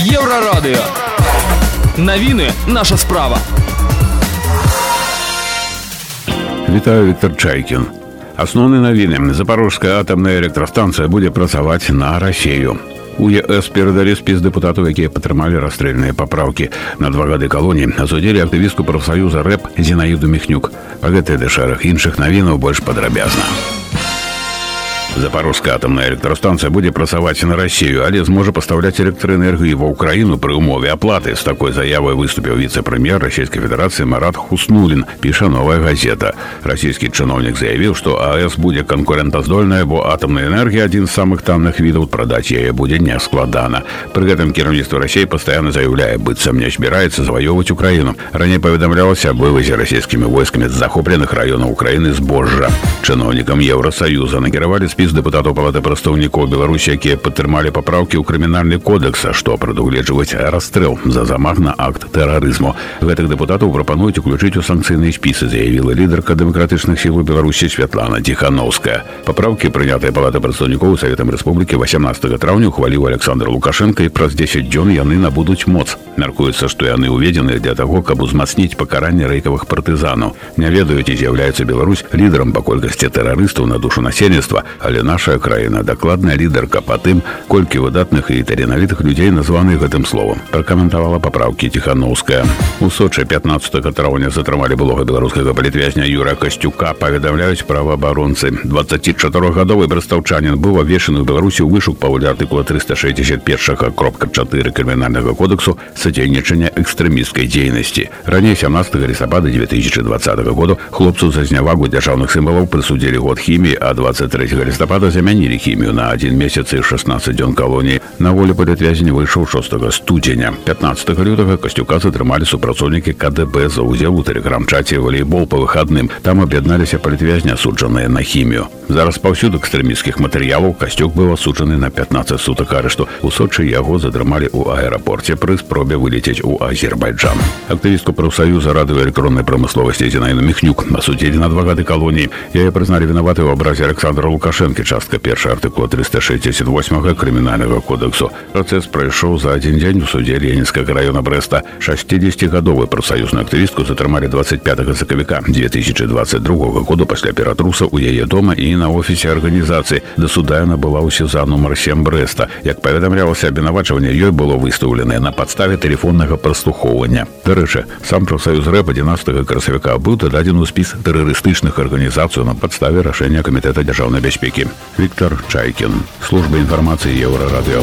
Еврорадио. Новины наша справа. Вітаю Віктор Чайкін. Асноўны навіны запорожская атамная электрастанцыя будзе працаваць на рассею. У ЕС перадалі спіс дэпутатаў, якія падтрымалі расстрэльныя папраўкі на два гады калоніі, а судзелі актывістку прафсаюза рэп Зінаіду Міхнюк. А гэтыя ды шэраг іншых навінаў больш падрабязна. Запорожская атомная электростанция будет працаваць на Россию, але зможа пастаўляць электраэнергію ва ўкраіну пры умове аплаты з такой заявай выступіў віцэ-прэм'ер Российской Федерации Марат Хуснулин піша новая газета расійскі чыноўнік заявіў што АЭС будзе канкурэнтаздольная бо атомная энергія адзін з самых танных відаў прадаць яе будзе не складана пры гэтым кіраўніцтва Росей пастаянна заяўляе быццам не збіраецца заваёўваць Украіну раней паведамлялася аб вывазе расійскімі войскамі з захопленых раёнаў Украіны збожжа чыноўнікам Еўросаюза накіравалі спіс спіс дэпутатаў палаты прадстаўнікоў беларусі якія падтрымалі папраўкі ў крымінальны кодекса што прадугледжваць расстрэл за замах на акт тэрарызму гэтых дэпутатаў прапануюць уключыць у санкцыйныя спісы заявіла лідарка дэмакратычных сіл у беларусі святлана ціхановская папраўкі прынятыя палата прадстаўнікоў саветам рэспублікі 18 траўня ухваліў александр лукашенко і праз 10 дзён яны набудуць моц мяркуецца што яны ўведзены для таго каб узмацніць пакаранне рэйкавых партызанаў не ведаюць і з'яўляецца Беларусь лідарам па колькасці тэрарыстаў на душу насельніцтва а але наша краіна дакладная лідарка па тым колькі выдатных і таленавітых людзей названы гэтым словам пракаментавала папраўкі ціхановская у сочы 15 траўня затрымалі былога беларускага палітвязня юра касцюка паведамляюць праваабаронцы 24гадовы брастаўчанин быў абвешаны ў беларусі вышук паводле артыкула 361 кропка 4 крымінальнага кодексу садзейнічання экстрэміскай дзейнасці раней 17 лістапада 2020 году хлопцу за знявагу дзяржаўных сімвалаў прысудзілі год хіміі а 23 лістапада лістапада замянілі хімію на адзін месяц і 16 дзён калоніі на волі палітвязень выйшаў 6 студзеня 15 лютага касцюка затрымалі супрацоўнікі КДБ за ўдзел у тэлеграм-чаце волейбол па выхадным там аб'ядналіся палітвязня асуджаныя на хімію зараз паўсюд экстрэміскіх матэрыялаў касцюк быў асуджаны на 15 сутак арышту у сочы яго затрымалі ў аэрапорце пры спробе вылецець у азербайджан актывістку прафсаюза радыё электроннай прамысловасці зінаіну міхнюк асудзілі на два гады калоніі яе прызналі вінаваты ў абразе александра лукашенко ацэнкі частка першая артыкула 368 крымінальнага кодексу працэс прайшоў за адзін дзень у судзе ленінскага района брэста 60гадовы прафсаюзную актывістку затрымалі 25 сакавіка 2022 году пасля ператруса у яе дома і на офісе арганізацыі да суда яна была ў сеза нумар 7 брэста як паведамлялася абвінавачванне ёй было выстаўленае на падставе тэлефоннага праслухоўвання дарэчы сам прафсаюз рэп 11 красавіка быў дададзены ў спіс тэрарыстычных арганізацыяў на падставе рашэння камітэта дзяржаўнай бяспекі Виктор Чайкин. Служба информации Еврорадио.